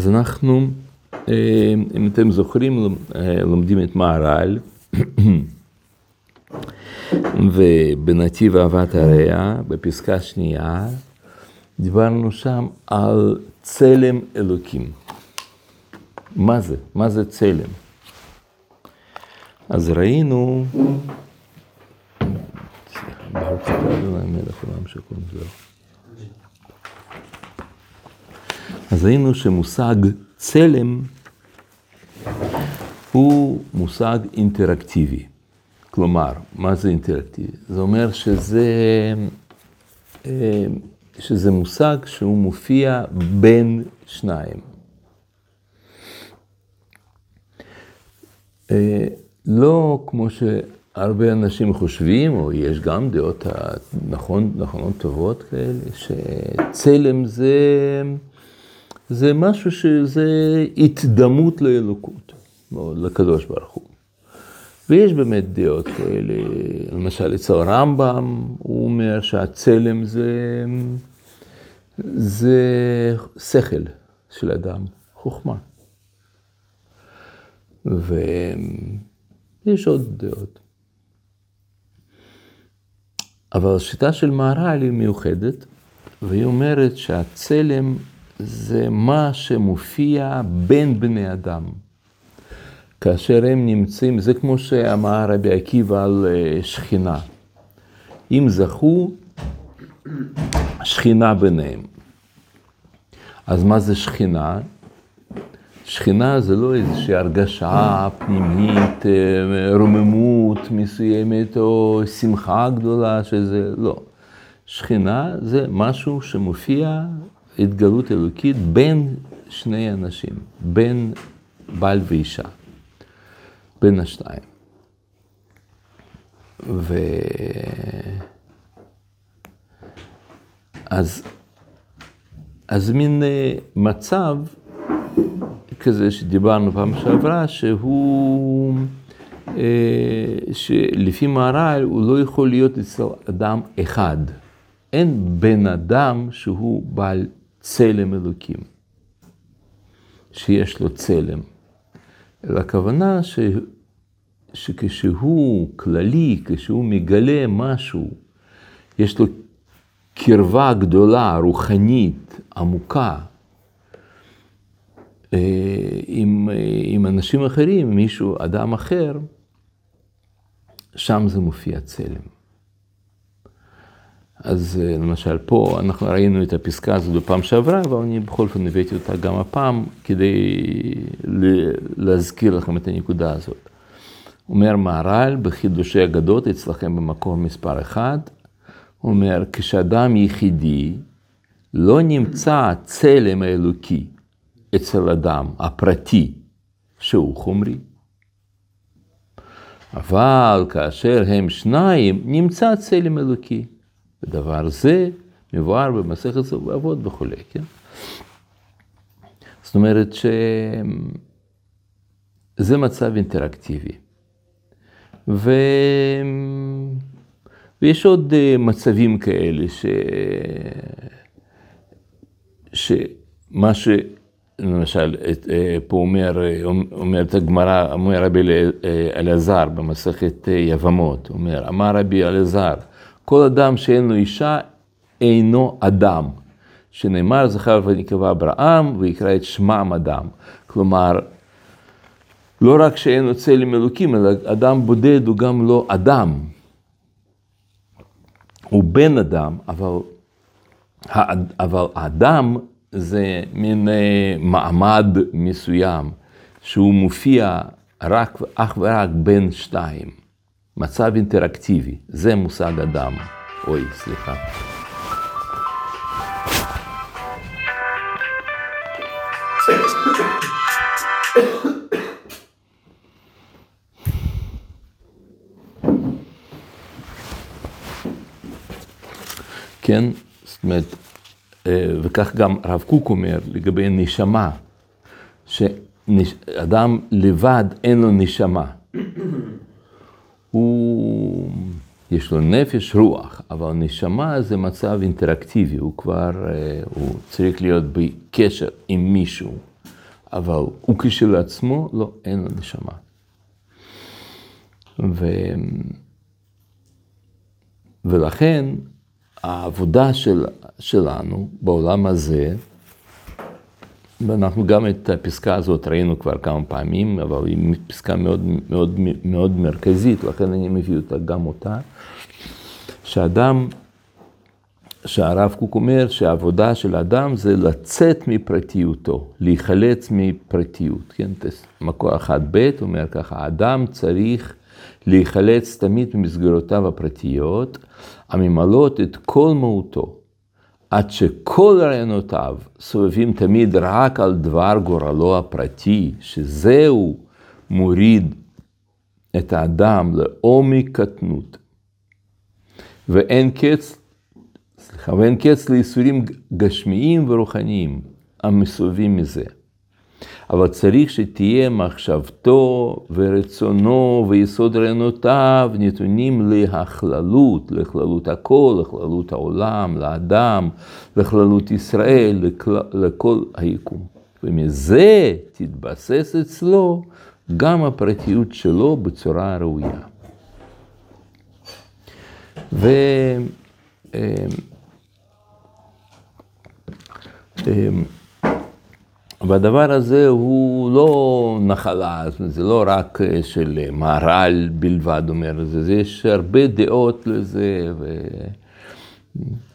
אז אנחנו, אם אתם זוכרים, לומדים את מהר"ל, ובנתיב אהבת הרע, בפסקה שנייה, דיברנו שם על צלם אלוקים. מה זה? מה זה צלם? אז ראינו, ברוך אתה אדוני מלך עולם שכל זהו. אז ראינו שמושג צלם הוא מושג אינטראקטיבי. כלומר, מה זה אינטראקטיבי? זה אומר שזה, שזה מושג שהוא מופיע בין שניים. לא כמו שהרבה אנשים חושבים, או יש גם דעות נכון, נכונות טובות כאלה, שצלם זה, זה משהו שזה התדמות לאלוקות, לקדוש ברוך הוא. ויש באמת דעות כאלה, למשל אצל הרמב"ם, הוא אומר שהצלם זה, זה שכל של אדם, חוכמה. ויש עוד דעות. אבל השיטה של מהר"ל היא מיוחדת, והיא אומרת שהצלם זה מה שמופיע בין בני אדם. כאשר הם נמצאים, זה כמו שאמר רבי עקיבא על שכינה. אם זכו, שכינה ביניהם. אז מה זה שכינה? שכינה זה לא איזושהי הרגשה פנימית, רוממות מסוימת או שמחה גדולה שזה, לא. שכינה זה משהו שמופיע, התגלות אלוקית, בין שני אנשים, בין בעל ואישה, בין השתיים. ו... אז, אז מין מצב כזה שדיברנו פעם שעברה, שהוא, שלפי מהר"ל הוא לא יכול להיות אצל אדם אחד. אין בן אדם שהוא בעל צלם אלוקים, שיש לו צלם. אלא הכוונה ש, שכשהוא כללי, כשהוא מגלה משהו, יש לו קרבה גדולה, רוחנית, עמוקה, עם, עם אנשים אחרים, מישהו, אדם אחר, שם זה מופיע צלם. אז למשל פה אנחנו ראינו את הפסקה הזו בפעם שעברה, אבל אני בכל זאת הבאתי אותה גם הפעם כדי להזכיר לכם את הנקודה הזאת. אומר מהר"ל בחידושי אגדות אצלכם במקום מספר אחד, אומר, כשאדם יחידי לא נמצא צלם האלוקי אצל אדם הפרטי שהוא חומרי. אבל כאשר הם שניים, נמצא צלם אלוקי. ודבר זה מבואר במסכת סוף אבות וכולי, כן? זאת אומרת שזה מצב אינטראקטיבי. ו... ויש עוד מצבים כאלה ש... שמה ש... למשל, פה אומר, אומרת הגמרא, אומר רבי אלעזר במסכת יבמות, אומר, אמר רבי אלעזר, כל אדם שאין לו אישה אינו אדם, שנאמר זכר ונקבה אברהם ויקרא את שמם אדם. כלומר, לא רק שאין לו צלם אלוקים, אלא אדם בודד הוא גם לא אדם. הוא בן אדם, אבל, אבל האדם זה מין מעמד מסוים, שהוא מופיע רק, אך ורק בין שתיים. מצב אינטראקטיבי, זה מושג אדם. אוי, סליחה. כן, זאת אומרת, וכך גם הרב קוק אומר לגבי נשמה, שאדם לבד אין לו נשמה. הוא, יש לו נפש רוח, אבל נשמה זה מצב אינטראקטיבי, הוא כבר, הוא צריך להיות בקשר עם מישהו. אבל הוא כשלעצמו, לא, אין לו נשמה. ו... ולכן העבודה של, שלנו בעולם הזה, ואנחנו גם את הפסקה הזאת ראינו כבר כמה פעמים, אבל היא פסקה מאוד מאוד מאוד מרכזית, לכן אני מביא אותה גם אותה, שאדם, שהרב קוק אומר שהעבודה של אדם זה לצאת מפרטיותו, להיחלץ מפרטיות, כן, מקור אחד ב' אומר ככה, האדם צריך להיחלץ תמיד ממסגרותיו הפרטיות, הממלאות את כל מהותו. עד שכל רעיונותיו סובבים תמיד רק על דבר גורלו הפרטי, שזהו מוריד את האדם לעומק קטנות. ואין קץ, סליחה, ואין קץ לייסורים גשמיים ורוחניים המסובבים מזה. אבל צריך שתהיה מחשבתו ורצונו ויסוד רעיונותיו נתונים להכללות, לכללות הכל, לכללות העולם, לאדם, לכללות ישראל, לכל, לכל היקום. ומזה תתבסס אצלו גם הפרטיות שלו בצורה ראויה. ו... והדבר הזה הוא לא נחלה, זה לא רק של מהר"ל בלבד אומר את זה, יש הרבה דעות לזה, ו...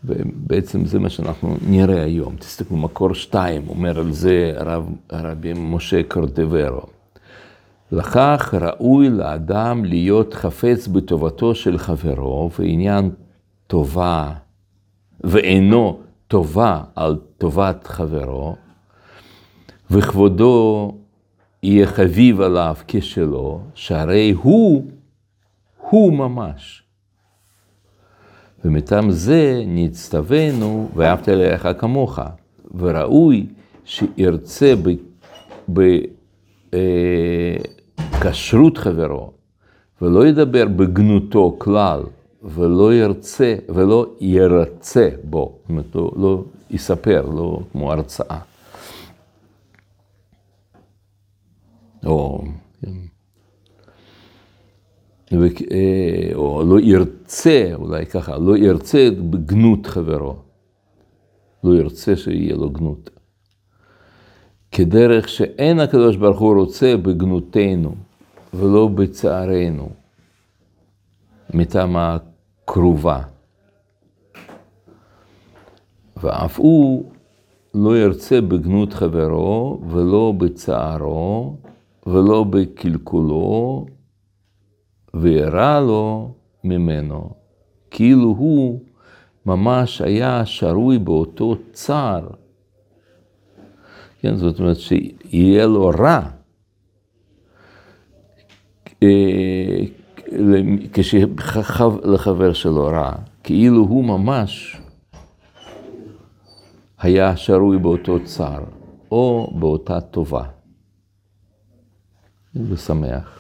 ובעצם זה מה שאנחנו נראה היום. תסתכלו, מקור שתיים אומר על זה הרב, הרבי משה קורדברו. לכך ראוי לאדם להיות חפץ בטובתו של חברו, ועניין טובה, ואינו טובה על טובת חברו, וכבודו יהיה חביב עליו כשלו, שהרי הוא, הוא ממש. ומטעם זה נצטווינו, ואהבת אליך כמוך, וראוי שירצה בכשרות חברו, ולא ידבר בגנותו כלל, ולא ירצה, ולא ירצה בו, זאת אומרת, לא, לא יספר, לא כמו הרצאה. או, כן. אה, או לא ירצה, אולי ככה, לא ירצה בגנות חברו. לא ירצה שיהיה לו גנות. כדרך שאין הקדוש ברוך הוא רוצה בגנותנו ולא בצערנו, מטעם הקרובה. ואף הוא לא ירצה בגנות חברו ולא בצערו, ולא בקלקולו, וירא לו ממנו, כאילו הוא ממש היה שרוי באותו צער. כן, זאת אומרת שיהיה לו רע. אה, כשלחבר שלו רע, כאילו הוא ממש היה שרוי באותו צער, או באותה טובה. ושמח.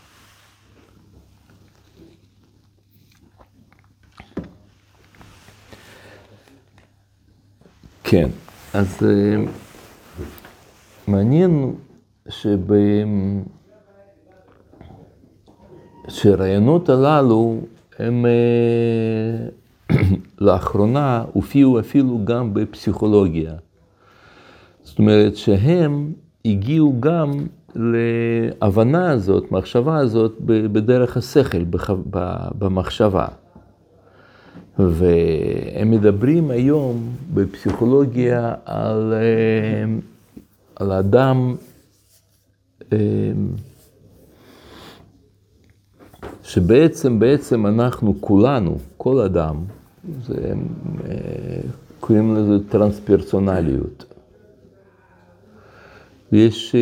כן, אז אה, מעניין שב... שהרעיונות הללו הם אה, לאחרונה הופיעו אפילו גם בפסיכולוגיה. זאת אומרת שהם הגיעו גם להבנה הזאת, מחשבה הזאת, בדרך השכל, במחשבה. והם מדברים היום בפסיכולוגיה על, אה, על אדם אה, שבעצם, בעצם אנחנו כולנו, כל אדם, זה, אה, קוראים לזה טרנספרסונליות. ויש אה,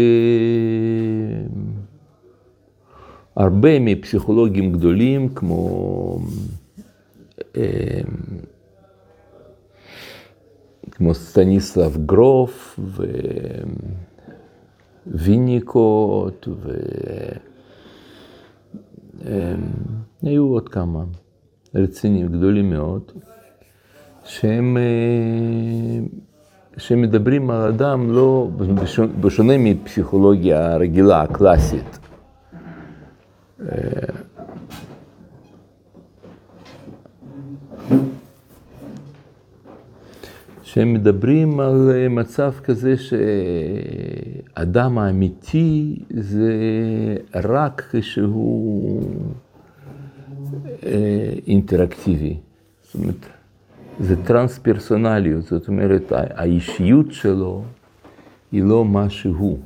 הרבה מפסיכולוגים גדולים כמו אה, כמו סטניסלב גרוף וויניקוט והיו עוד כמה רציניים גדולים מאוד שהם שמדברים על אדם לא, בשונה מפסיכולוגיה הרגילה, הקלאסית. שהם מדברים על מצב כזה שאדם האמיתי זה רק כשהוא אה, אינטראקטיבי. זאת אומרת, זה טרנס-פרסונליות, זאת אומרת, האישיות שלו היא לא מה שהוא.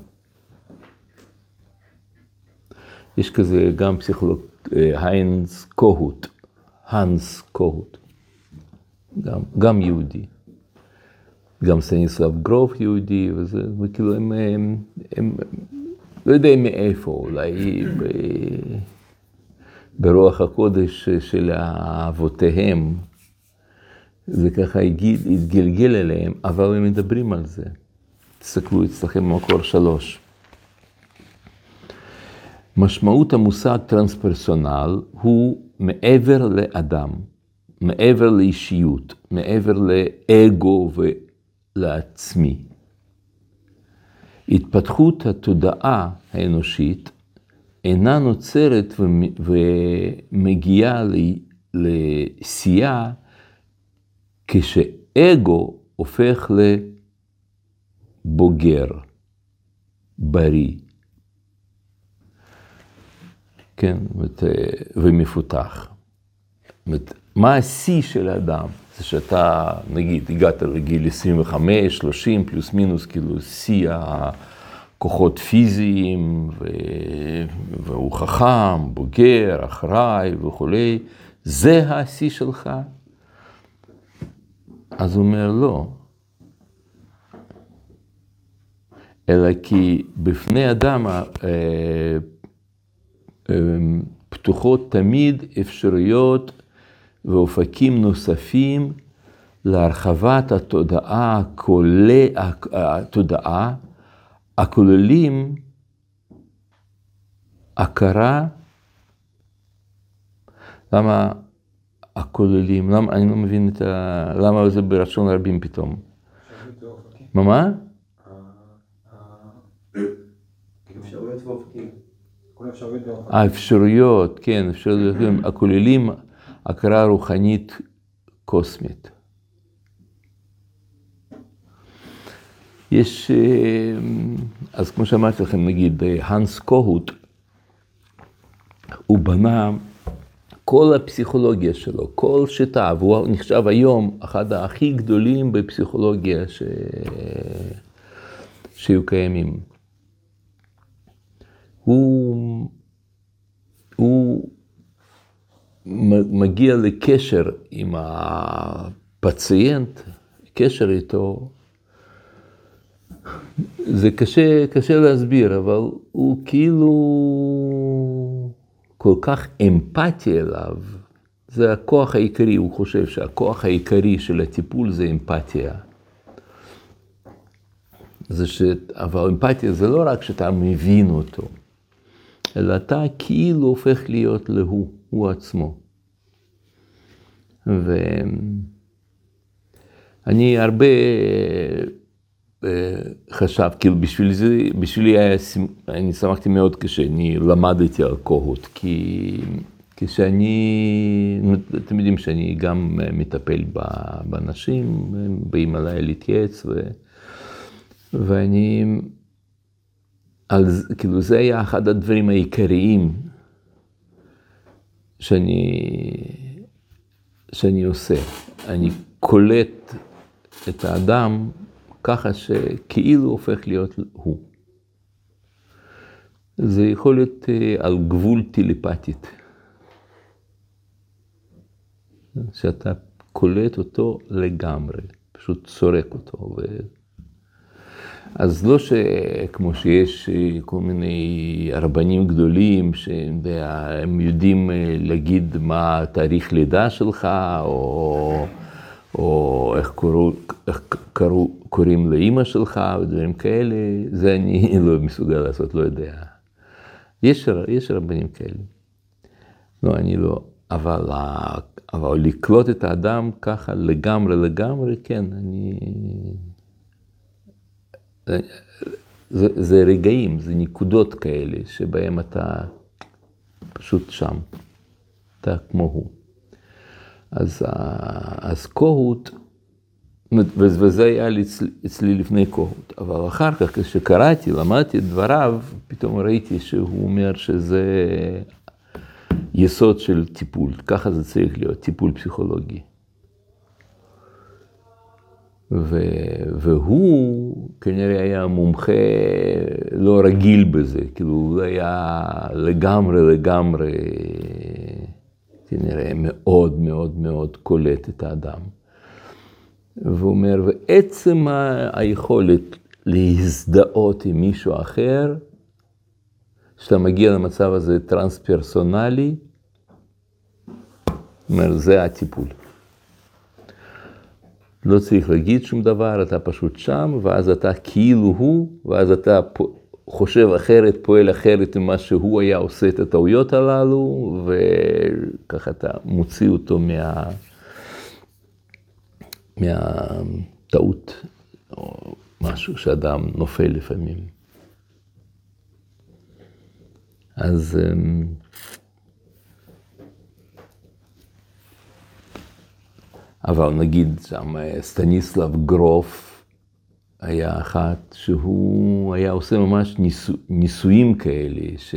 יש כזה גם פסיכולוג, אה, היינס קוהוט, האנס קוהוט, גם, גם יהודי. גם סניסלב גרוף יהודי, וזה, וכאילו הם, הם, הם לא יודע מאיפה, אולי ב, ברוח הקודש של אבותיהם, זה ככה התגלגל אליהם, אבל הם מדברים על זה. תסתכלו אצלכם במקור שלוש. משמעות המושג טרנספרסונל הוא מעבר לאדם, מעבר לאישיות, מעבר לאגו ולעצמי. התפתחות התודעה האנושית אינה נוצרת ומגיעה לשיאה כשאגו הופך לבוגר, בריא, כן, ומפותח. מה השיא של האדם? זה שאתה, נגיד, הגעת לגיל 25, 30, פלוס מינוס, כאילו שיא הכוחות פיזיים, ו... והוא חכם, בוגר, אחראי וכולי, זה השיא שלך? אז הוא אומר לא. אלא כי בפני אדם אה, אה, פתוחות תמיד אפשרויות ואופקים נוספים להרחבת התודעה, הכולל, התודעה הכוללים הכרה, למה הכוללים, למה, אני לא מבין את ה... למה זה ברצון רבים פתאום. מה מה? האפשרויות, כן, אפשרויות, הכוללים הכרה רוחנית קוסמית. יש, אז כמו שאמרתי לכם, נגיד, האנס קוהוט, הוא בנה כל הפסיכולוגיה שלו, כל שיטה, והוא נחשב היום אחד הכי גדולים בפסיכולוגיה ש... שהיו קיימים. הוא, הוא מגיע לקשר עם הפציינט, קשר איתו, זה קשה, קשה להסביר, אבל הוא כאילו... כל כך אמפתי אליו, זה הכוח העיקרי, הוא חושב שהכוח העיקרי של הטיפול זה אמפתיה. זה ש... אבל אמפתיה זה לא רק שאתה מבין אותו, אלא אתה כאילו הופך להיות להוא, הוא עצמו. ואני הרבה חשב, כאילו בשביל זה, בשבילי היה, אני שמחתי מאוד כשאני למדתי על קוהוט, כי כשאני, אתם יודעים שאני גם מטפל באנשים, הם באים אליי להתייעץ, ו, ואני, על, כאילו זה היה אחד הדברים העיקריים שאני, שאני עושה. אני קולט את האדם ככה שכאילו הופך להיות הוא. זה יכול להיות אה, על גבול טלפתית. שאתה קולט אותו לגמרי, פשוט סורק אותו. ו... אז לא שכמו שיש אה, כל מיני רבנים גדולים, שהם יודעים אה, להגיד מה תאריך לידה שלך, או... או איך, קוראו, איך קראו, קוראים לאימא שלך, ודברים כאלה, זה אני לא מסוגל לעשות, לא יודע. יש, יש רבנים כאלה. לא, אני לא, אבל, אבל לקלוט את האדם ככה לגמרי לגמרי, כן, אני, זה, זה רגעים, זה נקודות כאלה, שבהם אתה פשוט שם, אתה כמו הוא. אז, אז קוהוט, וזה היה אצלי לפני קוהוט, אבל אחר כך כשקראתי, למדתי את דבריו, פתאום ראיתי שהוא אומר שזה יסוד של טיפול, ככה זה צריך להיות, טיפול פסיכולוגי. ו, והוא כנראה היה מומחה לא רגיל בזה, כאילו הוא היה לגמרי לגמרי, כנראה מאוד מאוד מאוד קולט את האדם. והוא אומר, ועצם היכולת להזדהות עם מישהו אחר, כשאתה מגיע למצב הזה טרנס-פרסונלי, אומר, זה הטיפול. לא צריך להגיד שום דבר, אתה פשוט שם, ואז אתה כאילו הוא, ואז אתה חושב אחרת, פועל אחרת ממה שהוא היה עושה את הטעויות הללו, וככה אתה מוציא אותו מה... מהטעות, או משהו שאדם נופל לפעמים. אז... אמ, אבל נגיד שם סטניסלב גרוף היה אחת שהוא היה עושה ממש ניסו, ניסויים כאלה, ש,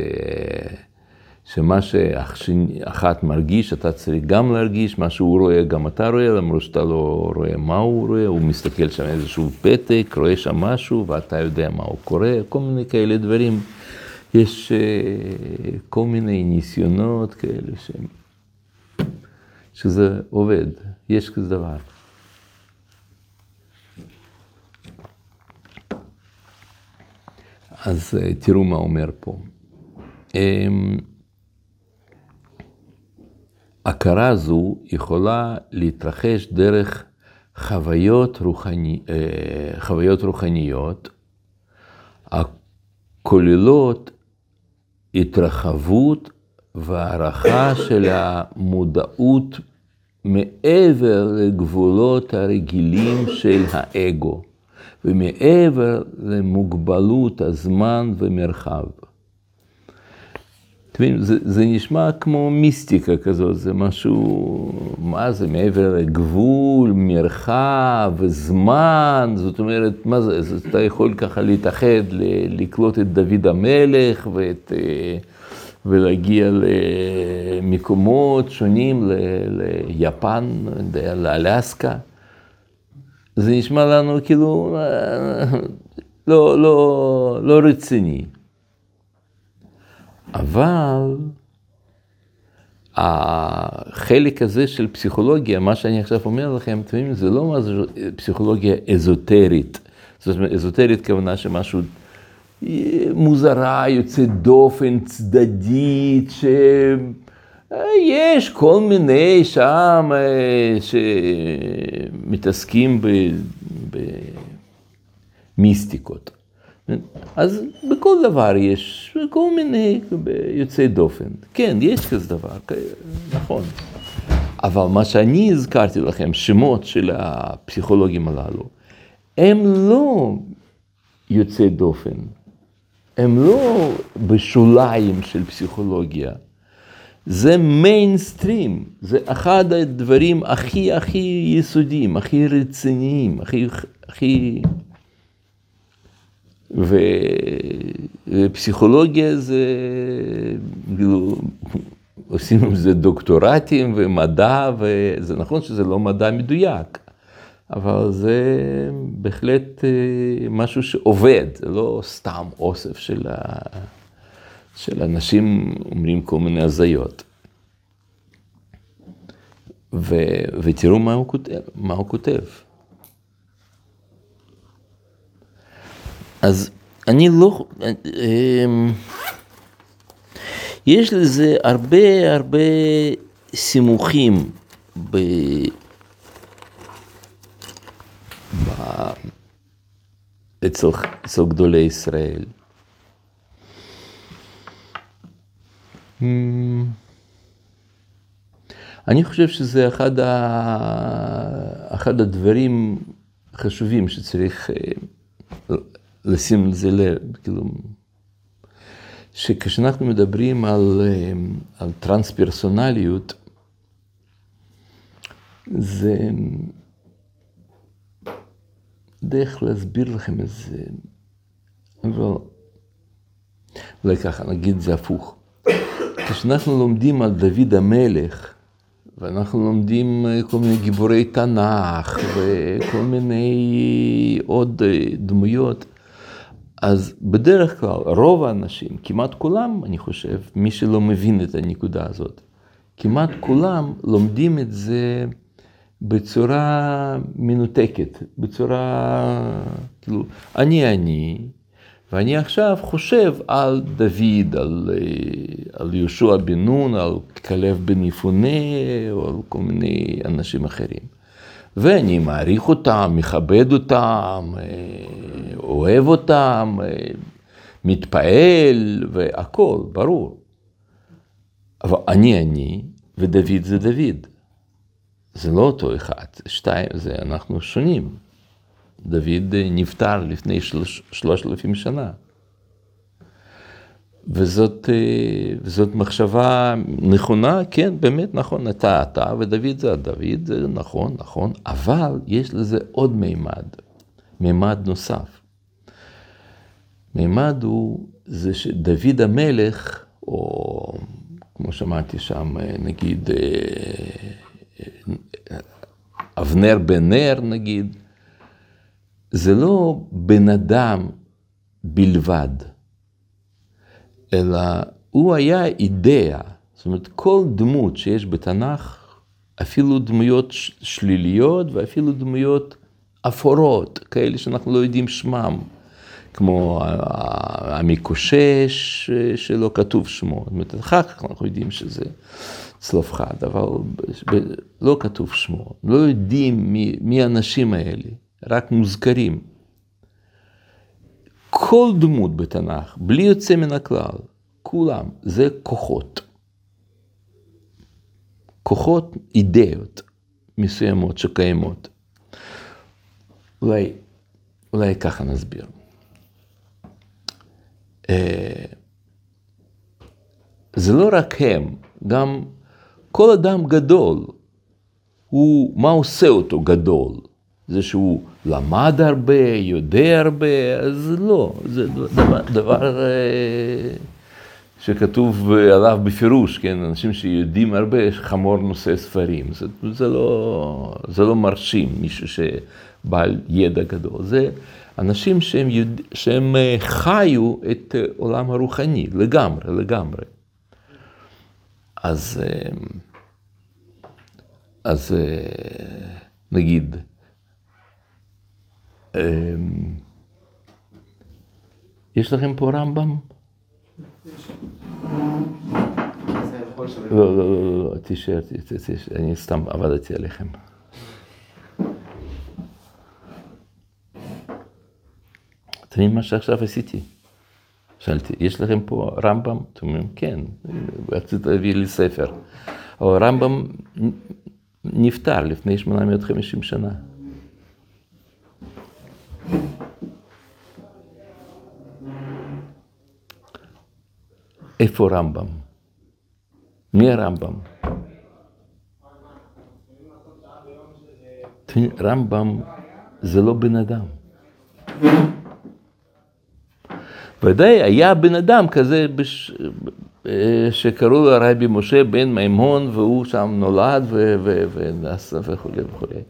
שמה שאחת מרגיש, אתה צריך גם להרגיש, מה שהוא רואה, גם אתה רואה, למרות שאתה לא רואה מה הוא רואה, הוא מסתכל שם איזשהו פתק, רואה שם משהו, ואתה יודע מה הוא קורא, כל מיני כאלה דברים. יש אה, כל מיני ניסיונות כאלה שהם... שזה עובד, יש כזה דבר. אז אה, תראו מה אומר פה. אמ, הכרה זו יכולה להתרחש דרך חוויות, רוחני, אה, חוויות רוחניות הכוללות התרחבות והערכה של המודעות מעבר לגבולות הרגילים של האגו, ומעבר למוגבלות הזמן ומרחב. זה, זה נשמע כמו מיסטיקה כזאת, זה משהו, מה זה, מעבר לגבול, מרחב, זמן, זאת אומרת, מה זה, אז אתה יכול ככה להתאחד, לקלוט את דוד המלך ואת... אה, ולהגיע למקומות שונים, ליפן, לאלסקה. זה נשמע לנו כאילו לא, לא, לא רציני. אבל החלק הזה של פסיכולוגיה, מה שאני עכשיו אומר לכם, אתם מבינים, זה לא פסיכולוגיה אזוטרית. זאת אומרת, אזוטרית כוונה שמשהו מוזרה, יוצאת דופן, צדדית, שיש כל מיני שם אה, שמתעסקים במיסטיקות. אז בכל דבר יש כל מיני יוצאי דופן. כן, יש כזה דבר, נכון. אבל מה שאני הזכרתי לכם, שמות של הפסיכולוגים הללו, הם לא יוצאי דופן. הם לא בשוליים של פסיכולוגיה. זה מיינסטרים, זה אחד הדברים הכי הכי יסודיים, הכי רציניים, הכי, הכי... ו... ופסיכולוגיה זה, כאילו, עושים עם זה דוקטורטים ומדע, וזה נכון שזה לא מדע מדויק, אבל זה בהחלט אה, משהו שעובד, זה לא סתם אוסף של, ה... של אנשים אומרים כל מיני הזיות. ו... ותראו מה הוא כותב. מה הוא כותב. אז אני לא... אמ, יש לזה הרבה הרבה סימוכים ב... אצל, אצל גדולי ישראל. אני חושב שזה אחד, ה... אחד הדברים החשובים שצריך אה, לשים לזה לב, כאילו, שכשאנחנו מדברים על, על טרנס-פרסונליות, זה דרך להסביר לכם את זה, אבל אולי ככה, נגיד זה הפוך. כשאנחנו לומדים על דוד המלך, ואנחנו לומדים כל מיני גיבורי תנ"ך וכל מיני עוד דמויות, אז בדרך כלל רוב האנשים, כמעט כולם, אני חושב, מי שלא מבין את הנקודה הזאת, כמעט כולם לומדים את זה בצורה מנותקת, בצורה, כאילו, אני אני, ואני עכשיו חושב על דוד, על, על יהושע בן נון, על כלב בן יפונה, או על כל מיני אנשים אחרים. ואני מעריך אותם, מכבד אותם, אוהב אותם, מתפעל, והכול, ברור. אבל אני אני, ודוד זה דוד. זה לא אותו אחד, שתיים, זה אנחנו שונים. דוד נפטר לפני שלושת אלפים שנה. וזאת, וזאת מחשבה נכונה, כן, באמת נכון, אתה אתה ודוד זה דוד, זה נכון, נכון, אבל יש לזה עוד מימד, מימד נוסף. מימד הוא זה שדוד המלך, או כמו שמעתי שם, נגיד, אבנר בן נגיד, זה לא בן אדם בלבד, אלא הוא היה אידאה. זאת אומרת, כל דמות שיש בתנ"ך, אפילו דמויות שליליות ואפילו דמויות אפורות, כאלה שאנחנו לא יודעים שמם, כמו המקושש שלא כתוב שמו. זאת אומרת, אחר כך אנחנו יודעים שזה צלופחד, אבל לא כתוב שמו. לא יודעים מי, האנשים האלה. רק מוזכרים. כל דמות בתנ"ך, בלי יוצא מן הכלל, כולם, זה כוחות. כוחות, אידאות מסוימות שקיימות. אולי, אולי ככה נסביר. אה, זה לא רק הם, גם כל אדם גדול, הוא, מה עושה אותו גדול? זה שהוא למד הרבה, יודע הרבה, אז לא, זה דבר, דבר אה, שכתוב עליו בפירוש, כן, אנשים שיודעים הרבה, חמור נושא ספרים, זה, זה, לא, זה לא מרשים מישהו שבעל ידע גדול, זה אנשים שהם, יודע, שהם אה, חיו את עולם הרוחני לגמרי, לגמרי. אז, אה, אז נגיד, יש לכם פה רמב"ם? לא, לא, לא, לא, תישאר, אני סתם עבדתי עליכם. אתם מבינים מה שעכשיו עשיתי? שאלתי, יש לכם פה רמב"ם? אתם אומרים, כן, רצית להביא לי ספר. אבל רמב"ם נפטר לפני 850 שנה. איפה רמב"ם? מי הרמב"ם? רמב"ם זה לא בן אדם. ודאי היה בן אדם כזה בש... שקראו לו רבי משה בן מימון והוא שם נולד ונעשה וכולי וכולי.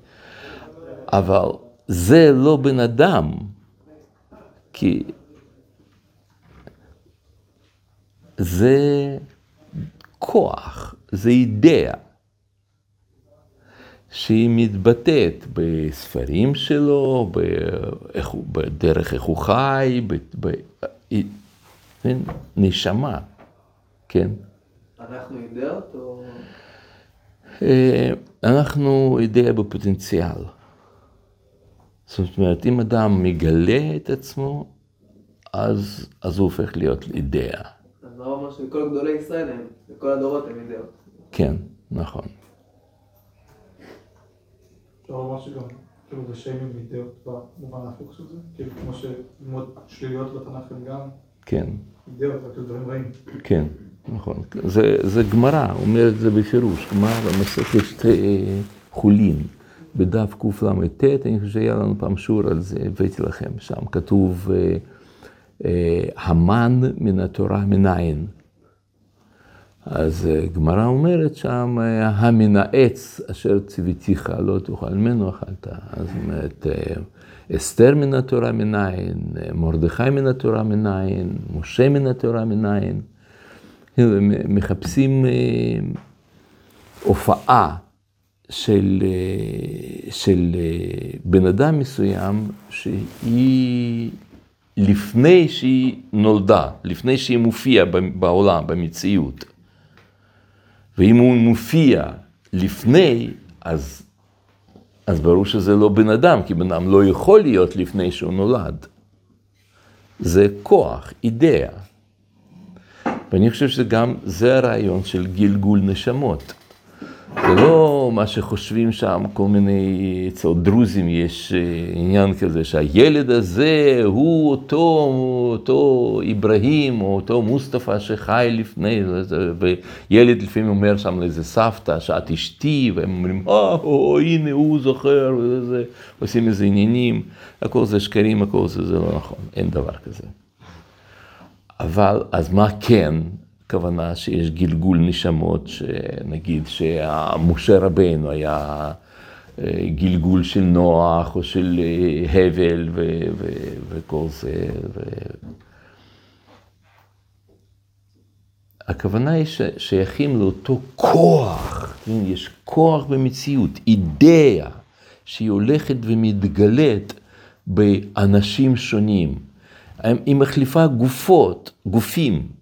אבל זה לא בן אדם, כי זה כוח, זה אידאה, שהיא מתבטאת בספרים שלו, בדרך איך הוא חי, נשמה, כן? אנחנו אידאות או... אה, אנחנו אידאה בפוטנציאל. זאת אומרת, אם אדם מגלה את עצמו, אז, אז הוא הופך להיות אידאה. שכל גדולי ישראל הם, וכל הדורות הם אידאות. כן, נכון. אפשר לומר שגם כאילו זה שיימינג ואידאות במובן ההפוך של זה? כאילו כמו שללמוד שליליות בתנ"ך הם גם כן, אידאות, רק דברים רעים. כן, נכון. זה, זה גמרא, אומר את זה בפירוש, גמרא במסכת אה, חולין, בדף קל"ט, אני חושב שהיה לנו פעם שיעור על זה, הבאתי לכם, שם כתוב אה, אה, המן מן התורה מנין. אז אה, גמרא אומרת שם, אה, המן העץ אשר ציוויתיך לא תאכל ממנו אכלת. אז אומרת, אה, אסתר מן התורה מנין, אה, מרדכי מן התורה מנין, משה מן התורה הם מחפשים הופעה של, של בן אדם מסוים שהיא לפני שהיא נולדה, לפני שהיא מופיעה בעולם, במציאות. ואם הוא מופיע לפני, אז, אז ברור שזה לא בן אדם, כי בן אדם לא יכול להיות לפני שהוא נולד. זה כוח, אידאה. ואני חושב שגם זה הרעיון של גלגול נשמות. זה לא מה שחושבים שם, כל מיני, אצל דרוזים יש אה, עניין כזה, שהילד הזה הוא אותו, אותו אברהים, או אותו מוסטפא שחי לפני, וילד לפעמים אומר שם לאיזה סבתא, שאת אשתי, והם אומרים, אה, או, הנה הוא זוכר, וזה, עושים איזה עניינים, הכל זה שקרים, הכל זה, זה לא נכון, אין דבר כזה. אבל, אז מה כן? הכוונה שיש גלגול נשמות, שנגיד שמשה רבנו היה אה, גלגול של נוח או של אה, הבל ו- ו- וכל זה. ו- הכוונה היא ששייכים לאותו כוח, כן? יש כוח במציאות, אידאה, שהיא הולכת ומתגלית באנשים שונים. היא מחליפה גופות, גופים,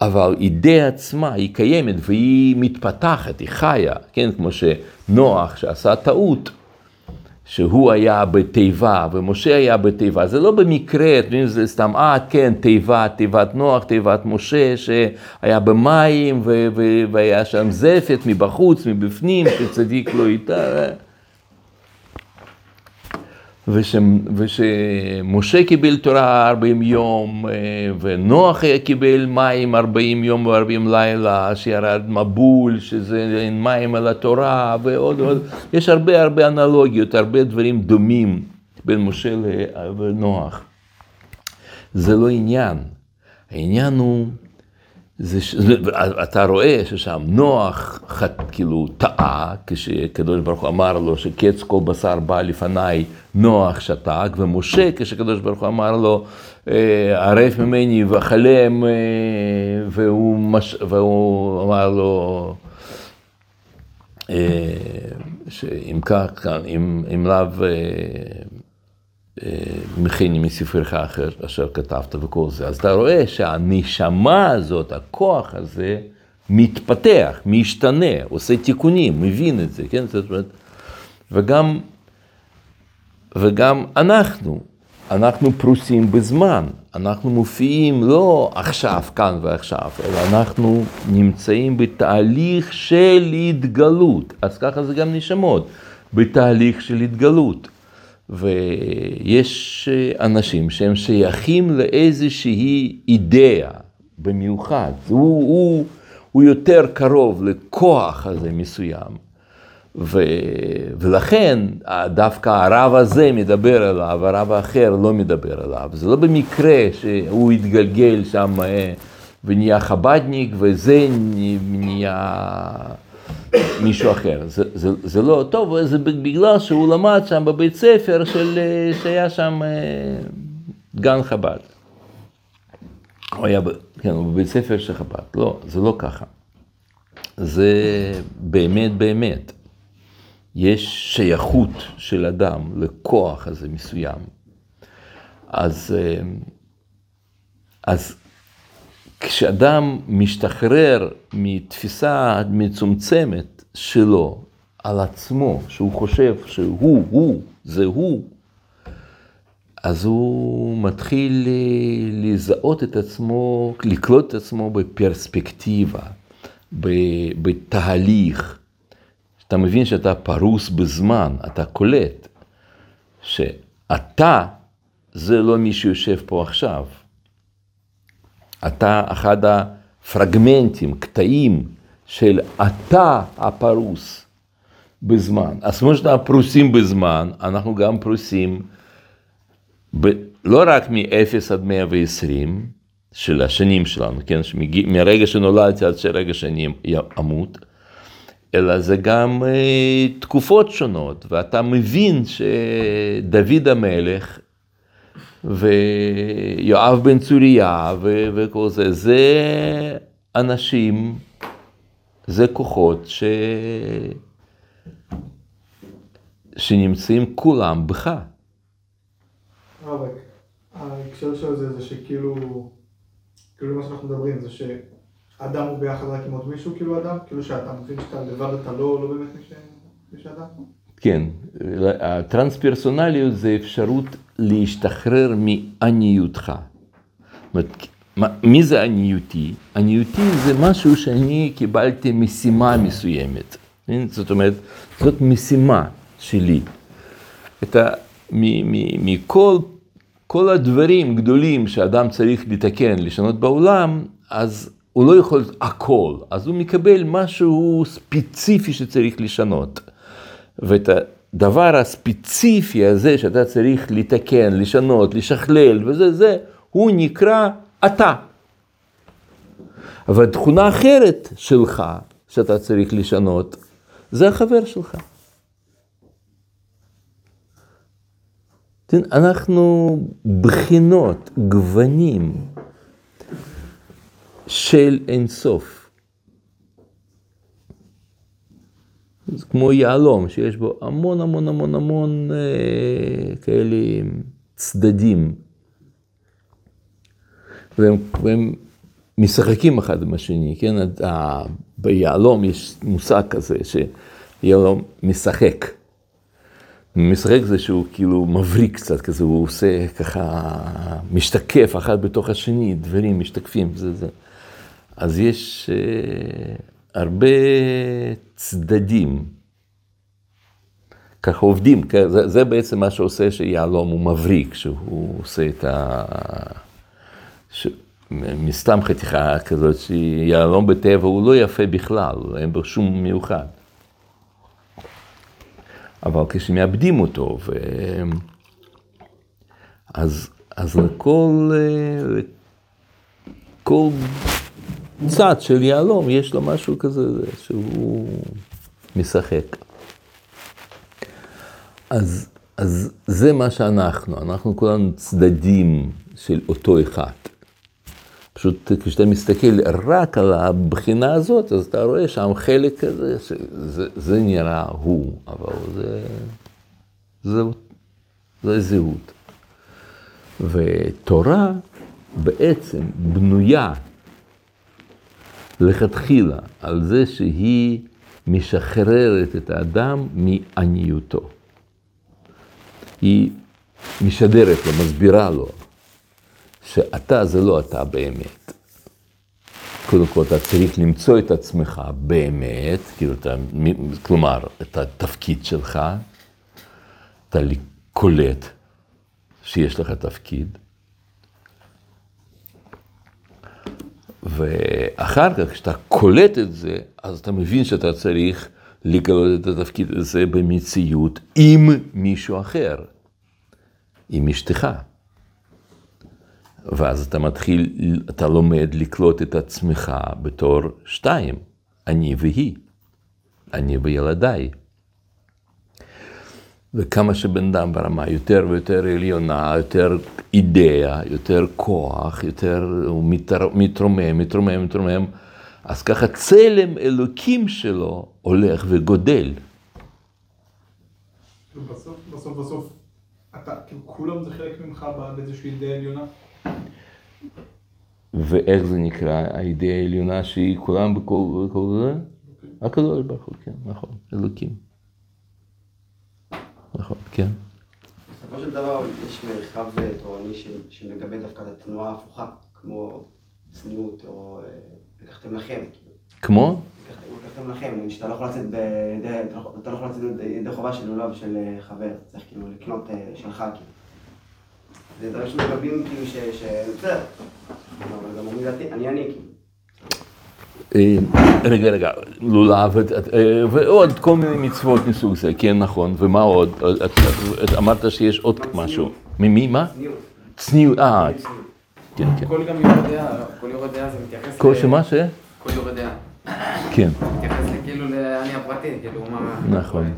אבל אידאה עצמה היא קיימת והיא מתפתחת, היא חיה, כן, כמו שנוח שעשה טעות, שהוא היה בתיבה ומשה היה בתיבה, זה לא במקרה, אתם יודעים, זה סתם, אה, כן, תיבה, תיבת נוח, תיבת משה, שהיה במים והיה שם זפת מבחוץ, מבפנים, שצדיק לא איתה. וש, ושמשה קיבל תורה 40 יום, אה, ונוח קיבל מים 40 יום ו-40 לילה, שירד מבול, שזה אין מים על התורה, ועוד ועוד. יש הרבה הרבה אנלוגיות, הרבה דברים דומים בין משה לנוח. זה לא עניין. העניין הוא, זה. אתה רואה ששם נוח כאילו טעה, כשקדוש ברוך הוא אמר לו שקץ כל בשר בא לפניי, נוח שתק, ומשה כשקדוש ברוך הוא אמר לו, ערף ממני וחלם, והוא, מש... והוא אמר לו, שאם כך, אם, אם לאו מכיני מספרך אחר אשר כתבת וכל זה. אז אתה רואה שהנשמה הזאת, הכוח הזה, מתפתח, משתנה, עושה תיקונים, מבין את זה, כן? זאת אומרת, וגם, וגם אנחנו, אנחנו פרוסים בזמן, אנחנו מופיעים לא עכשיו, כאן ועכשיו, אלא אנחנו נמצאים בתהליך של התגלות, אז ככה זה גם נשמות, בתהליך של התגלות. ויש אנשים שהם שייכים לאיזושהי אידאה במיוחד, הוא, הוא, הוא יותר קרוב לכוח הזה מסוים, ו, ולכן דווקא הרב הזה מדבר אליו, הרב האחר לא מדבר אליו, זה לא במקרה שהוא התגלגל שם ונהיה חבדניק וזה נהיה... מישהו אחר. זה, זה, זה לא טוב, זה בגלל שהוא למד שם בבית ספר של, שהיה שם גן חב"ד. הוא היה, כן, הוא בבית ספר של חב"ד. לא, זה לא ככה. זה באמת באמת. יש שייכות של אדם לכוח הזה מסוים. אז, אז כשאדם משתחרר מתפיסה מצומצמת שלו על עצמו, שהוא חושב שהוא, הוא, זה הוא, אז הוא מתחיל לזהות את עצמו, לקלוט את עצמו בפרספקטיבה, בתהליך. אתה מבין שאתה פרוס בזמן, אתה קולט שאתה זה לא מי שיושב פה עכשיו. אתה אחד הפרגמנטים, קטעים של אתה הפרוס בזמן. אז כמו שאנחנו פרוסים בזמן, אנחנו גם פרוסים ב, לא רק מ-0 עד 120 של השנים שלנו, כן, שמגיע, מרגע שנולדתי עד שרגע שאני אמות, אלא זה גם אה, תקופות שונות, ואתה מבין שדוד המלך ויואב בן צוריה ו- וכל זה, זה אנשים, זה כוחות ש... שנמצאים כולם בך. רבק, ההקשר של זה זה שכאילו, כאילו מה שאנחנו מדברים זה שאדם הוא ביחד רק עם עוד מישהו כאילו אדם? כאילו שאתה מבין שאתה לבד אתה לא, לא באמת מי שאדם? כן, הטרנספרסונליות זה אפשרות להשתחרר מעניותך. מי זה עניותי? עניותי זה משהו שאני קיבלתי משימה מסוימת. זאת אומרת, זאת משימה שלי. את ה, מכל כל הדברים גדולים שאדם צריך לתקן, לשנות בעולם, אז הוא לא יכול הכל, אז הוא מקבל משהו ספציפי שצריך לשנות. ואת הדבר הספציפי הזה שאתה צריך לתקן, לשנות, לשכלל וזה, זה, הוא נקרא אתה. אבל תכונה אחרת שלך, שאתה צריך לשנות, זה החבר שלך. אנחנו בחינות, גוונים של אינסוף. זה כמו יהלום, שיש בו המון המון המון המון אה, כאלה צדדים. והם, והם משחקים אחד עם השני, כן? ביהלום יש מושג כזה שיהלום משחק. משחק זה שהוא כאילו מבריק קצת כזה, הוא עושה ככה, משתקף אחד בתוך השני, דברים משתקפים, זה זה. אז יש אה, הרבה צדדים. ככה עובדים, זה, זה בעצם מה שעושה שיהלום הוא מבריק, שהוא עושה את ה... ש... מסתם חתיכה כזאת, שיהלום בטבע הוא לא יפה בכלל, אין בו שום מיוחד. אבל כשמאבדים אותו, ו... אז, אז לכל, לכל צד של יהלום יש לו משהו כזה שהוא משחק. אז, אז זה מה שאנחנו, אנחנו כולנו צדדים של אותו אחד. פשוט כשאתה מסתכל רק על הבחינה הזאת, אז אתה רואה שם חלק כזה, שזה זה נראה הוא, אבל זה, זה, זה זהות. ותורה בעצם בנויה לכתחילה על זה שהיא משחררת את האדם מעניותו. היא משדרת לו, מסבירה לו, שאתה זה לא אתה באמת. קודם כל אתה צריך למצוא את עצמך באמת, כאילו אתה, כלומר, את התפקיד שלך, אתה קולט שיש לך תפקיד, ואחר כך, כשאתה קולט את זה, אז אתה מבין שאתה צריך לגלות את התפקיד הזה במציאות עם מישהו אחר, עם אשתך. ואז אתה מתחיל, אתה לומד לקלוט את עצמך בתור שתיים, אני והיא, אני וילדיי. וכמה שבן אדם ברמה יותר ויותר עליונה, יותר אידאה, יותר כוח, יותר הוא מתרומם, מתרומם, מתרומם, אז ככה צלם אלוקים שלו הולך וגודל. בסוף, בסוף, בסוף, אתה, כאילו כולם זה חלק ממך באיזושהי אידאה עליונה? ואיך זה נקרא, האידאה העליונה שהיא כולם בכל זה? הקדוש ברוך הוא, כן, נכון, אלוקים. נכון, כן. בסופו של דבר יש מרחב תורני שמגבה דווקא את התנועה ההפוכה, כמו צניעות או לקחתם לכם. כמו? המלכים, נגיד שאתה לא יכול לצאת בידי, אתה לא- לא יכול לצאת ידי חובה של לולב של אה, חבר, צריך כאילו לקנות אה, שלך כאילו. זה דברים שמגבים כאילו ש... בסדר. אבל גם אומרים אני אני כאילו. אה, רגע, רגע, לולב, אה, ועוד כל מיני מצוות מסוג זה, כן, נכון, ומה עוד? את- את אמרת שיש עוד משהו. ממי, מה? צניעות. צניעות, אה, כן, כן. כל גם יורד דעה, כל יורד דעה זה מתייחס כל ל- שמה ש? כל יורד דעה. כן. מתייחס כאילו לאני הפרטי, כאילו מה... נכון.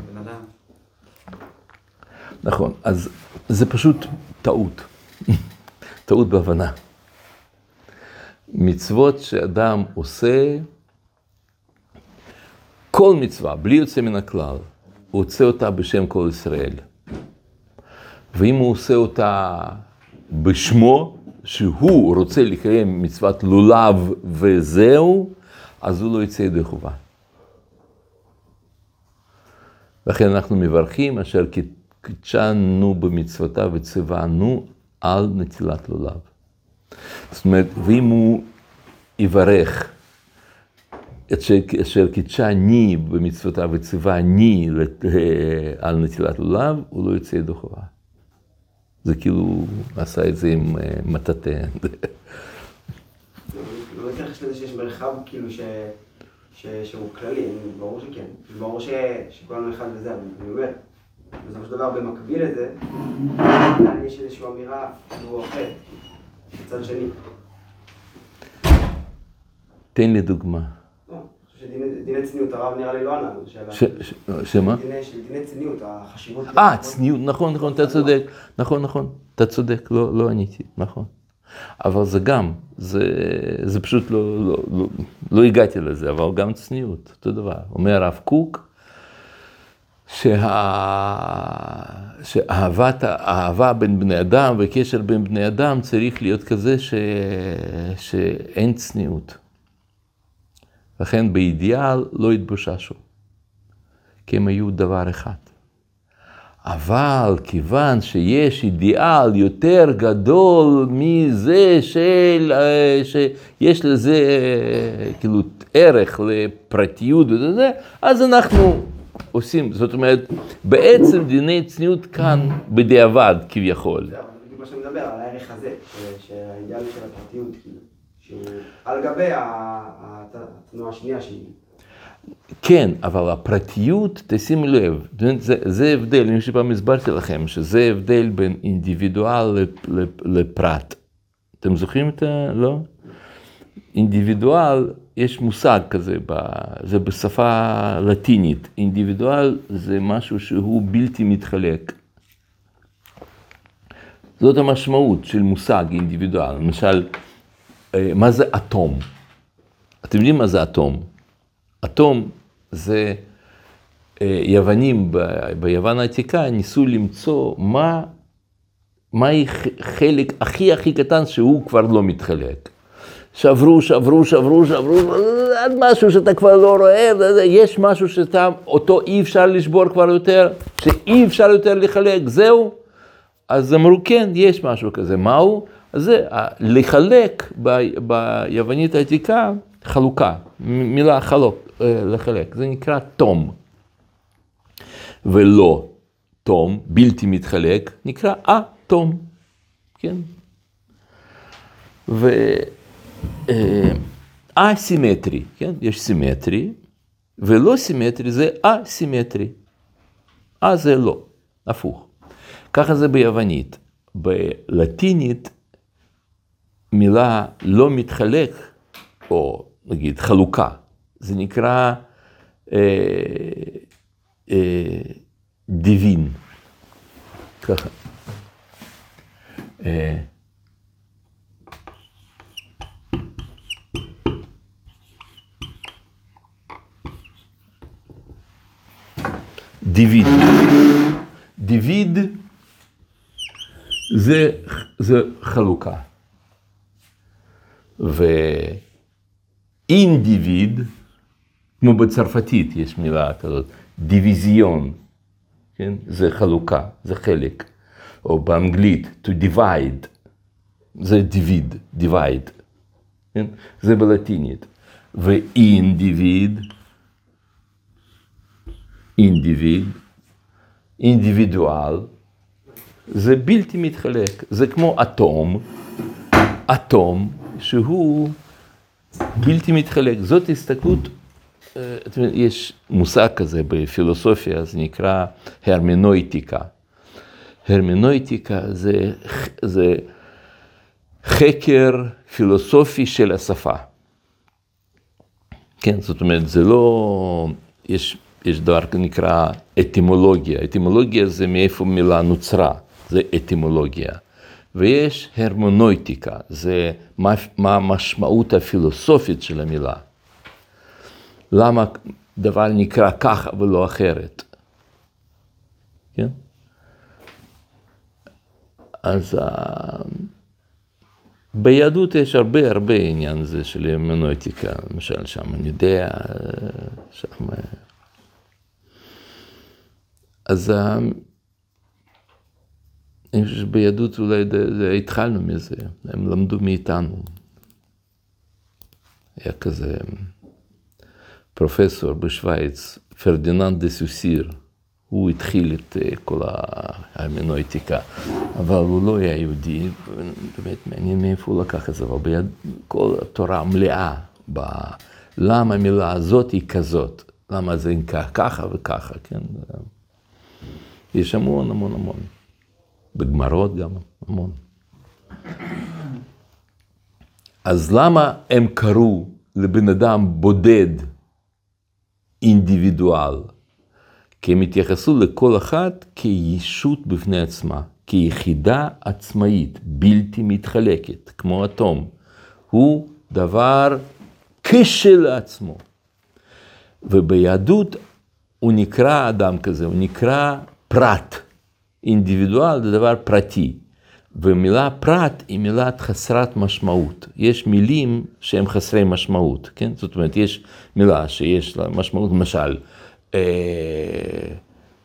נכון, אז זה פשוט טעות, טעות בהבנה. מצוות שאדם עושה, כל מצווה, בלי יוצא מן הכלל, הוא עושה אותה בשם כל ישראל. ואם הוא עושה אותה בשמו, שהוא רוצה לקיים מצוות לולב וזהו, אז הוא לא יצא ידי חובה. לכן אנחנו מברכים אשר קידשנו במצוותיו וציוונו על נטילת לולב. זאת אומרת, ואם הוא יברך את אשר קידשני במצוותיו וציווני לת- אה, על נטילת לולב, הוא לא יוצא ידי חובה. זה כאילו, הוא עשה את זה עם אה, מטאטא. לא מתייחס לזה שיש מרחב כאילו. שהוא כללי, אני- ברור שכן. ברור ש... שכולנו אחד וזה, אני אומר, בסופו של דבר במקביל לזה, יש איזושהי אמירה שהוא אחר, מצד שני. תן לי דוגמה. לא, שדיני דיני צניעות, הרב נראה לי לא ענה שמה? דיני צניעות, החשיבות... אה, צניעות, נכון, נכון, אתה צודק, נכון, נכון, אתה צודק, לא, לא עניתי, נכון. אבל זה גם, זה, זה פשוט לא, לא, לא, לא הגעתי לזה, אבל גם צניעות, אותו דבר. אומר הרב קוק, שה... שאהבת, האהבה בין בני אדם וקשר בין בני אדם צריך להיות כזה ש... שאין צניעות. לכן באידיאל לא התבוששו, כי הם היו דבר אחד. אבל כיוון שיש אידיאל יותר גדול מזה של, אה, שיש לזה אה, כאילו ערך לפרטיות וזה, אז אנחנו עושים, זאת אומרת, בעצם דיני צניעות כאן בדיעבד כביכול. זה בדיוק מה שאני מדבר, על הערך הזה, שהאידיאל של הפרטיות, כאילו, שהוא על גבי התנועה השנייה שהיא... כן, אבל הפרטיות, תשימו לב, זה, זה הבדל, אני שפעם הסברתי לכם, שזה הבדל בין אינדיבידואל לפ- לפ- לפרט. אתם זוכרים את ה... לא? אינדיבידואל, יש מושג כזה, ב- זה בשפה לטינית. אינדיבידואל זה משהו שהוא בלתי מתחלק. זאת המשמעות של מושג אינדיבידואל. למשל, אה, מה זה אטום? אתם יודעים מה זה אטום? אטום זה אה, יוונים ב- ביוון העתיקה ניסו למצוא מה, מהי ח- חלק הכי הכי קטן שהוא כבר לא מתחלק. שברו, שברו, שברו, שברו, עד משהו שאתה כבר לא רואה, יש משהו שאתה, אותו אי אפשר לשבור כבר יותר, שאי אפשר יותר לחלק, זהו. אז אמרו, כן, יש משהו כזה, מהו? זה, לחלק ב- ביוונית העתיקה, חלוקה, מילה חלוק, אה, לחלק, זה נקרא תום. ולא תום, בלתי מתחלק, נקרא א-תום, כן? ו... אה, אסימטרי, כן? יש סימטרי, ולא סימטרי זה אסימטרי. א זה לא, הפוך. ככה זה ביוונית. בלטינית מילה לא מתחלק, או נגיד חלוקה, זה נקרא אה, אה, דיווין. ככה. אה, דיוויד. דיוויד זה, זה חלוקה. ואינדיביד, כמו בצרפתית יש מילה כזאת, דיוויזיון, כן? זה חלוקה, זה חלק. או באנגלית, to divide, זה דיוויד, divide, כן? זה בלטינית. ואינדיביד, אינדיביד, אינדיבידואל, זה בלתי מתחלק, זה כמו אטום, אטום שהוא בלתי מתחלק, זאת הסתכלות, אה, יש מושג כזה בפילוסופיה, זה נקרא הרמנויטיקה. הרמנויטיקה זה, זה חקר פילוסופי של השפה. כן, זאת אומרת, זה לא, יש, יש דבר נקרא אטימולוגיה, אטימולוגיה זה מאיפה מילה נוצרה, זה אטימולוגיה. ויש הרמונויטיקה, זה מה, מה המשמעות הפילוסופית של המילה. למה דבר נקרא ככה ולא אחרת. כן? אז uh, ביהדות יש הרבה הרבה עניין הזה של הרמונויטיקה, למשל שם אני יודע, שם... אז uh, אני חושב שביהדות אולי התחלנו מזה, הם למדו מאיתנו. היה כזה פרופסור בשוויץ, פרדיננד דה סוסיר, הוא התחיל את כל ההרמנויטיקה, אבל הוא לא היה יהודי, באמת מעניין מאיפה הוא לקח את זה, אבל ביד, כל התורה מלאה, ב... למה המילה הזאת היא כזאת, למה זה ככה וככה, כן? יש המון המון המון. בגמרות גם המון. אז למה הם קראו לבן אדם בודד אינדיבידואל? כי הם התייחסו לכל אחת כישות בפני עצמה, כיחידה עצמאית, בלתי מתחלקת, כמו אטום. הוא דבר כשלעצמו. וביהדות הוא נקרא אדם כזה, הוא נקרא פרט. אינדיבידואל זה דבר פרטי, ומילה פרט היא מילה חסרת משמעות. יש מילים שהן חסרי משמעות, כן? זאת אומרת, יש מילה שיש לה משמעות, למשל, אה,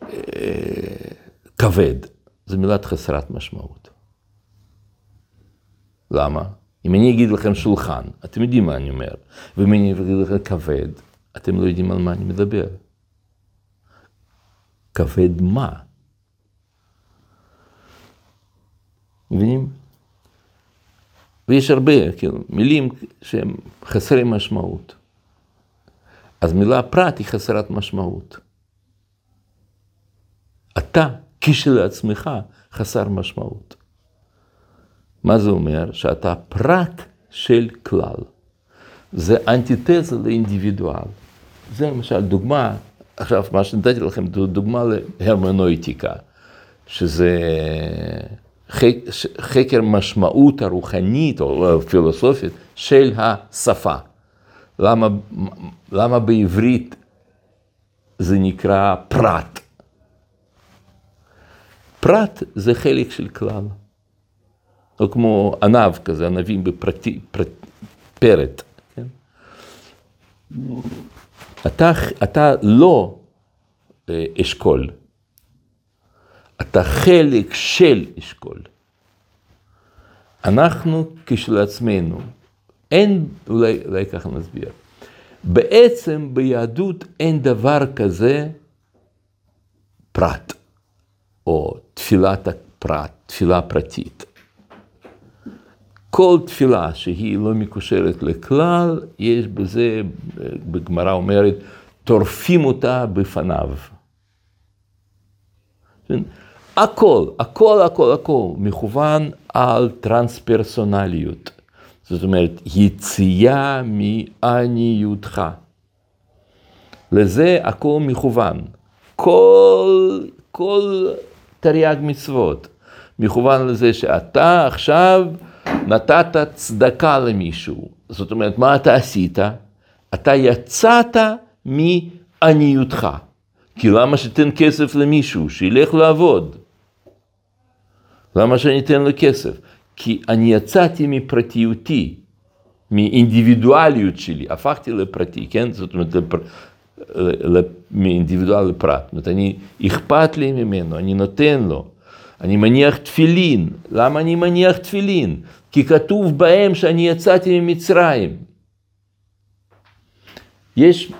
אה, כבד, זו מילה חסרת משמעות. למה? אם אני אגיד לכם שולחן, אתם יודעים מה אני אומר, ואם אני אגיד לכם כבד, אתם לא יודעים על מה אני מדבר. כבד מה? מבינים? ויש הרבה, כאילו, מילים שהן חסרי משמעות. אז מילה פרט היא חסרת משמעות. אתה כשלעצמך חסר משמעות. מה זה אומר? שאתה פרט של כלל. זה אנטיתזה לאינדיבידואל. זה למשל דוגמה, עכשיו מה שנתתי לכם, דוגמה להרמונויטיקה, שזה חקר משמעות הרוחנית או פילוסופית של השפה. למה, למה בעברית זה נקרא פרט? פרט זה חלק של כלל. או כמו ענב כזה, ענבים בפרטי, פרט, פרט. כן? אתה, אתה לא אה, אשכול. אתה חלק של אשכול. אנחנו כשלעצמנו, אין, אולי, אולי ככה נסביר, בעצם ביהדות אין דבר כזה פרט, או תפילת הפרט, תפילה פרטית. כל תפילה שהיא לא מקושרת לכלל, יש בזה, בגמרא אומרת, טורפים אותה בפניו. הכל, הכל, הכל, הכל מכוון על טרנספרסונליות. זאת אומרת, יציאה מעניותך. לזה הכל מכוון. כל, כל תרי"ג מצוות מכוון לזה שאתה עכשיו נתת צדקה למישהו. זאת אומרת, מה אתה עשית? אתה יצאת מעניותך. כי למה שתן כסף למישהו, שילך לעבוד? למה שאני אתן לו כסף? כי אני יצאתי מפרטיותי, מאינדיבידואליות שלי, הפכתי לפרטי, כן? זאת אומרת, לפר... מאינדיבידואל לפרט. זאת אומרת, אני, אכפת לי ממנו, אני נותן לו. אני מניח תפילין. למה אני מניח תפילין? כי כתוב בהם שאני יצאתי ממצרים. יש,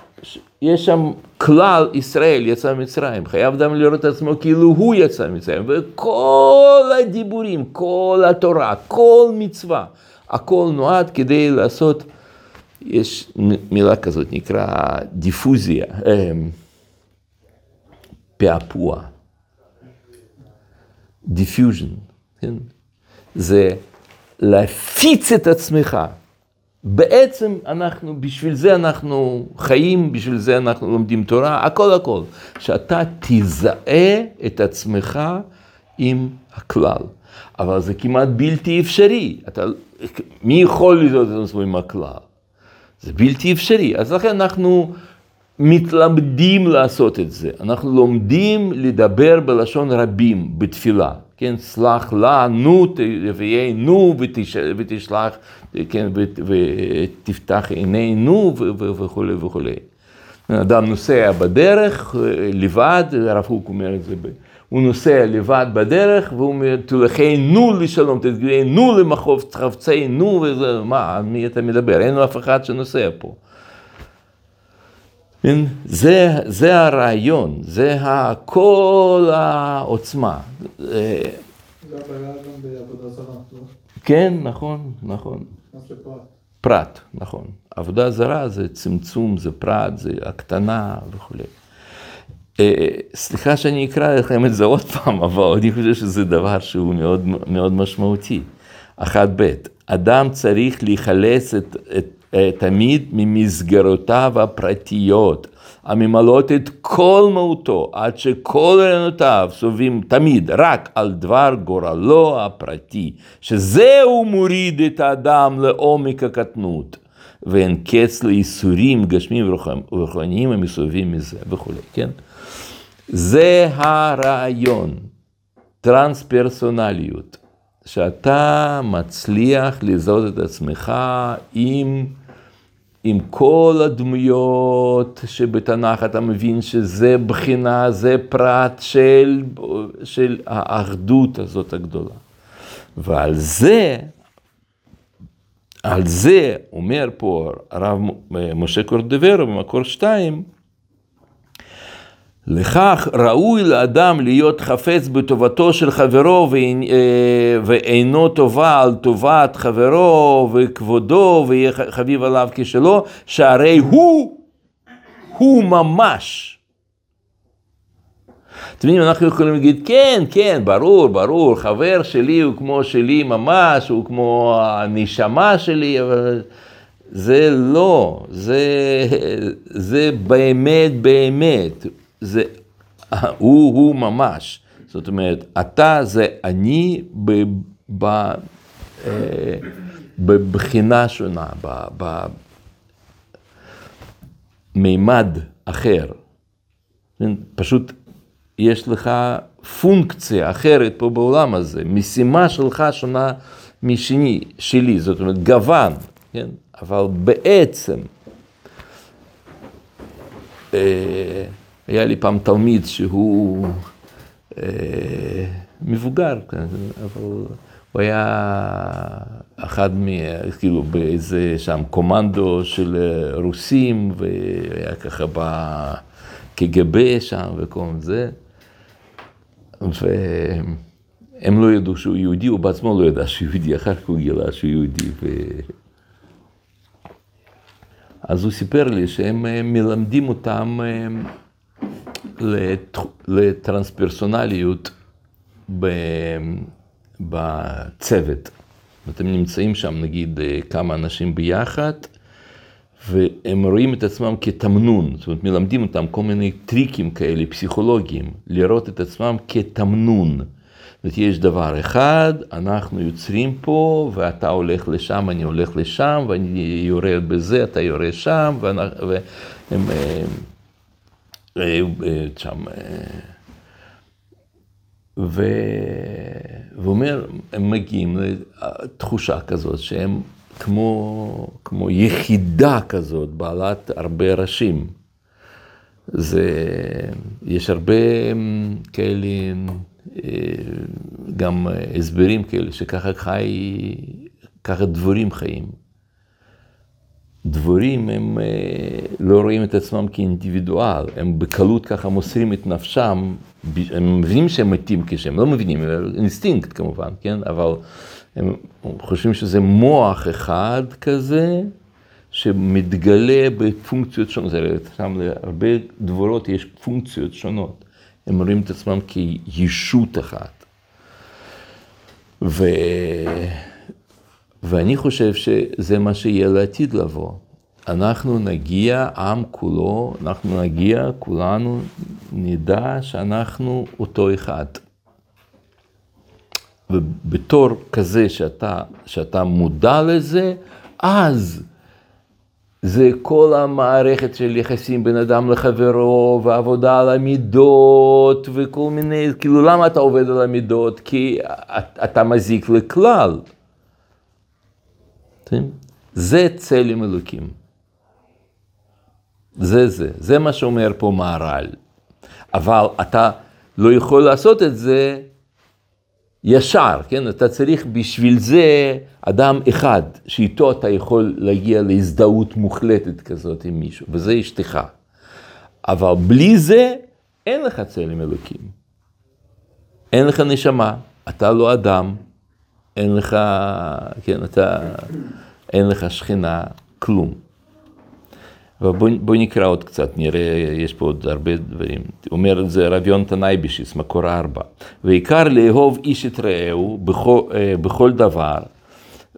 יש שם כלל ישראל יצא ממצרים, חייב אדם לראות את עצמו כאילו הוא יצא ממצרים, וכל הדיבורים, כל התורה, כל מצווה, הכל נועד כדי לעשות, יש מילה כזאת, נקרא דיפוזיה, אמ, פעפוע, diffusion, כן? זה להפיץ את עצמך. בעצם אנחנו, בשביל זה אנחנו חיים, בשביל זה אנחנו לומדים תורה, הכל הכל. שאתה תזהה את עצמך עם הכלל. אבל זה כמעט בלתי אפשרי. אתה, מי יכול לזהות את עצמו עם הכלל? זה בלתי אפשרי. אז לכן אנחנו מתלמדים לעשות את זה. אנחנו לומדים לדבר בלשון רבים בתפילה. כן, סלח לנו, ויהיה נו ותשלח, כן, ותפתח עינינו וכולי וכולי. אדם נוסע בדרך, לבד, הרב קוק אומר את זה, הוא נוסע לבד בדרך, והוא אומר, תלכנו לשלום, תתגיינו למחוב חפצנו, וזה, מה, מי אתה מדבר? אין אף אחד שנוסע פה. זה, זה הרעיון, זה כל העוצמה. זה הבעיה גם בעבודה זרה, לא? כן, נכון, נכון. פרט? פרט, נכון. עבודה זרה זה צמצום, זה פרט, זה הקטנה וכולי. סליחה שאני אקרא לכם את זה עוד פעם, אבל אני חושב שזה דבר שהוא מאוד, מאוד משמעותי. אחת ב', אדם צריך להיחלץ את, את, תמיד ממסגרותיו הפרטיות, הממלאות את כל מהותו, עד שכל רעיונותיו סובבים תמיד רק על דבר גורלו הפרטי, שזהו מוריד את האדם לעומק הקטנות, ואין קץ לייסורים גשמיים ורוחניים המסובבים מזה וכולי, כן? זה הרעיון, טרנס-פרסונליות, שאתה מצליח לזהות את עצמך עם... עם כל הדמויות שבתנ"ך אתה מבין שזה בחינה, זה פרט של, של האחדות הזאת הגדולה. ועל זה, על זה אומר פה הרב משה קורדברו במקור שתיים, לכך ראוי לאדם להיות חפץ בטובתו של חברו ואינו טובה על טובת חברו וכבודו ויהיה חביב עליו כשלו, שהרי הוא, הוא ממש. אתם יודעים, אנחנו יכולים להגיד, כן, כן, ברור, ברור, חבר שלי הוא כמו שלי ממש, הוא כמו הנשמה שלי, אבל זה לא, זה, זה באמת, באמת. זה הוא, הוא ממש. זאת אומרת, אתה זה אני בבחינה שונה, במימד אחר. פשוט יש לך פונקציה אחרת פה בעולם הזה, משימה שלך שונה משני, שלי, זאת אומרת גוון, כן? אבל בעצם, אה, היה לי פעם תלמיד שהוא אה, מבוגר, כן, אבל הוא היה אחד מ... כאילו באיזה שם קומנדו של רוסים, והיה ככה בקג"ב שם וכל זה. והם לא ידעו שהוא יהודי, הוא בעצמו לא ידע שהוא יהודי, אחר כך הוא גילה שהוא יהודי. ו... אז הוא סיפר לי שהם מלמדים אותם לטרנספרסונליות בצוות. אתם נמצאים שם נגיד כמה אנשים ביחד, והם רואים את עצמם כתמנון, זאת אומרת מלמדים אותם כל מיני טריקים כאלה, פסיכולוגיים, לראות את עצמם כתמנון. זאת אומרת, יש דבר אחד, אנחנו יוצרים פה, ואתה הולך לשם, אני הולך לשם, ואני יורה בזה, אתה יורה שם, והם... שם. ו... והוא אומר, הם מגיעים לתחושה כזאת שהם כמו, כמו יחידה כזאת, בעלת הרבה ראשים. זה, יש הרבה כאלה, גם הסברים כאלה, שככה חי, ככה דבורים חיים. דבורים הם אה, לא רואים את עצמם כאינדיבידואל, הם בקלות ככה מוסרים את נפשם, הם מבינים שהם מתים כשהם, לא מבינים, אינסטינקט כמובן, כן? אבל הם חושבים שזה מוח אחד כזה, שמתגלה בפונקציות שונות, שם להרבה דבורות יש פונקציות שונות, הם רואים את עצמם כישות אחת. ו... ואני חושב שזה מה שיהיה לעתיד לבוא. אנחנו נגיע, עם כולו, אנחנו נגיע, כולנו נדע שאנחנו אותו אחד. ובתור כזה שאתה, שאתה מודע לזה, אז זה כל המערכת של יחסים בין אדם לחברו, ועבודה על המידות, וכל מיני, כאילו למה אתה עובד על המידות? כי אתה מזיק לכלל. כן? זה צלם אלוקים. זה זה, זה מה שאומר פה מהר"ל. אבל אתה לא יכול לעשות את זה ישר, כן? אתה צריך בשביל זה אדם אחד, שאיתו אתה יכול להגיע להזדהות מוחלטת כזאת עם מישהו, וזה אשתך. אבל בלי זה, אין לך צלם אלוקים. אין לך נשמה, אתה לא אדם, אין לך, כן, אתה, אין לך שכינה, כלום. ובוא בוא נקרא עוד קצת, נראה, יש פה עוד הרבה דברים. אומר את זה רב יונתן אייבשיס, מקור ארבע. ועיקר לאהוב איש את רעהו בכל, בכל דבר,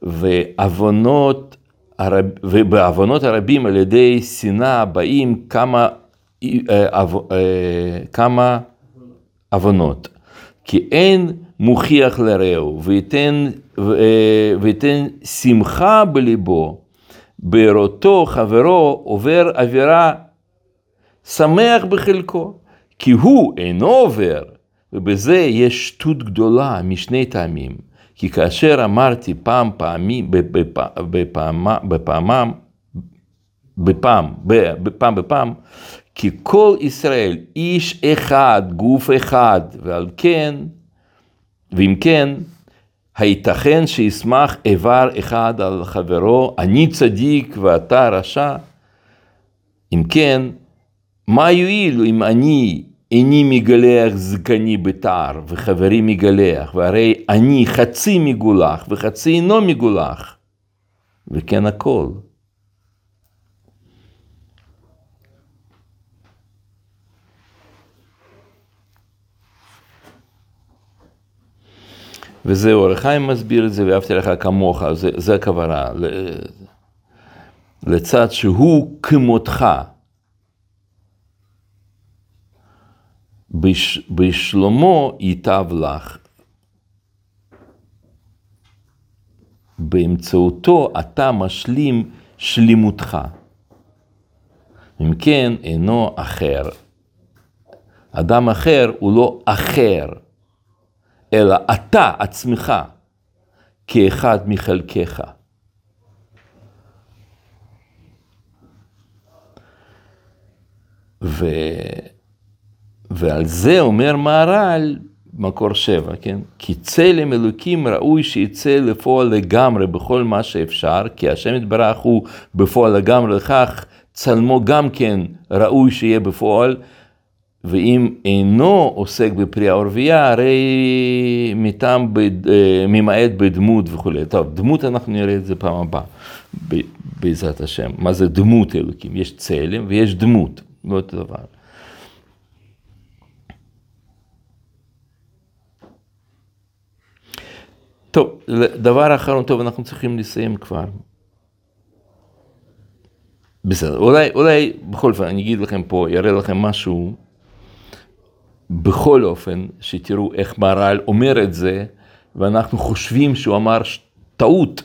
ועוונות, הרב, ובעוונות הרבים על ידי שנאה באים כמה, כמה עוונות. כי אין מוכיח לרעהו, ויתן, ויתן שמחה בליבו, בראותו חברו עובר עבירה שמח בחלקו, כי הוא אינו עובר, ובזה יש שטות גדולה משני טעמים. כי כאשר אמרתי פעם פעמים, בפעם, בפעמם, בפעם, בפעם בפעם, כי כל ישראל איש אחד, גוף אחד, ועל כן, ואם כן, הייתכן שישמח איבר אחד על חברו, אני צדיק ואתה רשע? אם כן, מה יועיל אם אני איני מגלח זקני בתער וחברי מגלח, והרי אני חצי מגולח וחצי אינו מגולח, וכן הכל. וזה אור החיים מסביר את זה, ואהבתי לך כמוך, זה, זה הכוונה, לצד שהוא כמותך. בש, בשלומו ייטב לך. באמצעותו אתה משלים שלימותך. אם כן, אינו אחר. אדם אחר הוא לא אחר. אלא אתה עצמך כאחד מחלקיך. ו... ועל זה אומר מהר"ל, מקור שבע, כן? כי צלם אלוקים ראוי שיצא לפועל לגמרי בכל מה שאפשר, כי השם יתברך הוא בפועל לגמרי לכך, צלמו גם כן ראוי שיהיה בפועל. ואם אינו עוסק בפרי העורבייה, הרי מטעם, ממעט בדמות וכולי. טוב, דמות אנחנו נראה את זה פעם הבאה, בעזרת השם. מה זה דמות אלוקים? יש צלם ויש דמות, לא אותו דבר. טוב, דבר אחרון, טוב, אנחנו צריכים לסיים כבר. בסדר, אולי, אולי בכל זאת, אני אגיד לכם פה, אראה לכם משהו. בכל אופן, שתראו איך מהר"ל אומר את זה, ואנחנו חושבים שהוא אמר טעות,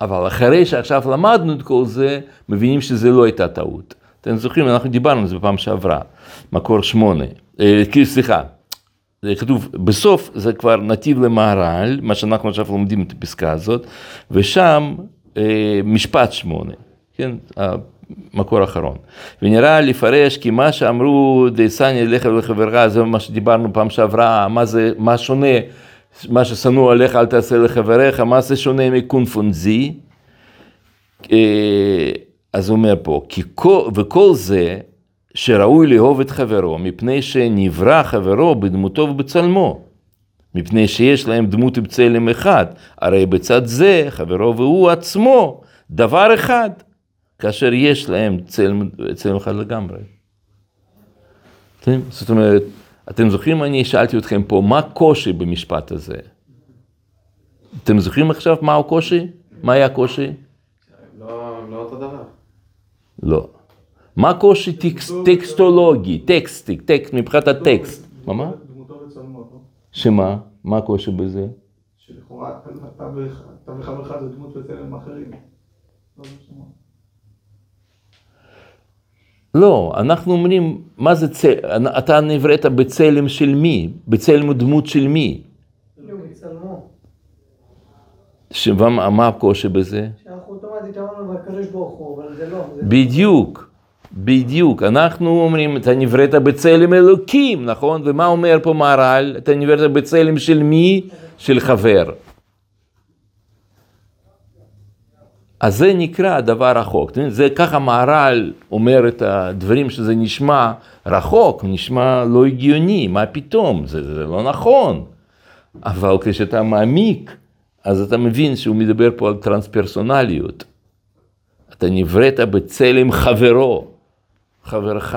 אבל אחרי שעכשיו למדנו את כל זה, מבינים שזה לא הייתה טעות. אתם זוכרים, אנחנו דיברנו על זה בפעם שעברה, מקור שמונה, כאילו סליחה, זה כתוב, בסוף זה כבר נתיב למהר"ל, מה שאנחנו עכשיו לומדים את הפסקה הזאת, ושם אה, משפט שמונה, כן? מקור אחרון. ונראה לפרש כי מה שאמרו דייסני לך ולחברך, זה מה שדיברנו פעם שעברה, מה זה, מה שונה, מה ששנוא עליך אל תעשה לחבריך, מה זה שונה מקונפונזי. אז הוא אומר פה, כי כל, וכל זה שראוי לאהוב את חברו, מפני שנברא חברו בדמותו ובצלמו, מפני שיש להם דמות בצלם אחד, הרי בצד זה חברו והוא עצמו דבר אחד, כאשר יש להם צלם, צלם אחד לגמרי. כן? זאת אומרת, אתם זוכרים, אני שאלתי אתכם פה, מה הקושי במשפט הזה? אתם זוכרים עכשיו מה הקושי? מה היה הקושי? לא, לא אותו דבר. לא. מה הקושי טקס, טקסטולוגי, טקסטי, טקסט, מבחינת הטקסט? מה לא? שמה? מה הקושי בזה? שלכאורה אתה וח- אתה וחברך זה דמות וצלם אחרים. לא. לא, אנחנו אומרים, מה זה צלם, אתה נבראת בצלם של מי? בצלם ודמות של מי? מה הקושי בזה? שאנחנו אוטומטית אמרנו בקדוש ברוך הוא, אבל זה לא. זה בדיוק, בדיוק. אנחנו אומרים, אתה נבראת בצלם אלוקים, נכון? ומה אומר פה מהר"ל? אתה נבראת בצלם של מי? של חבר. אז זה נקרא דבר רחוק. זה ככה מהר"ל אומר את הדברים שזה נשמע רחוק, נשמע לא הגיוני, מה פתאום, זה, זה לא נכון. אבל כשאתה מעמיק, אז אתה מבין שהוא מדבר פה על טרנספרסונליות. אתה נבראת בצלם חברו, חברך.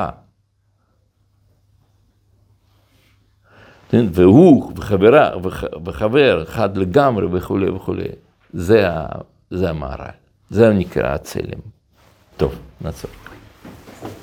כן? והוא וחברה וח- וחבר אחד לגמרי וכולי וכולי. זה, זה המהר"ל, זה נקרא הצלם. טוב, נעצור.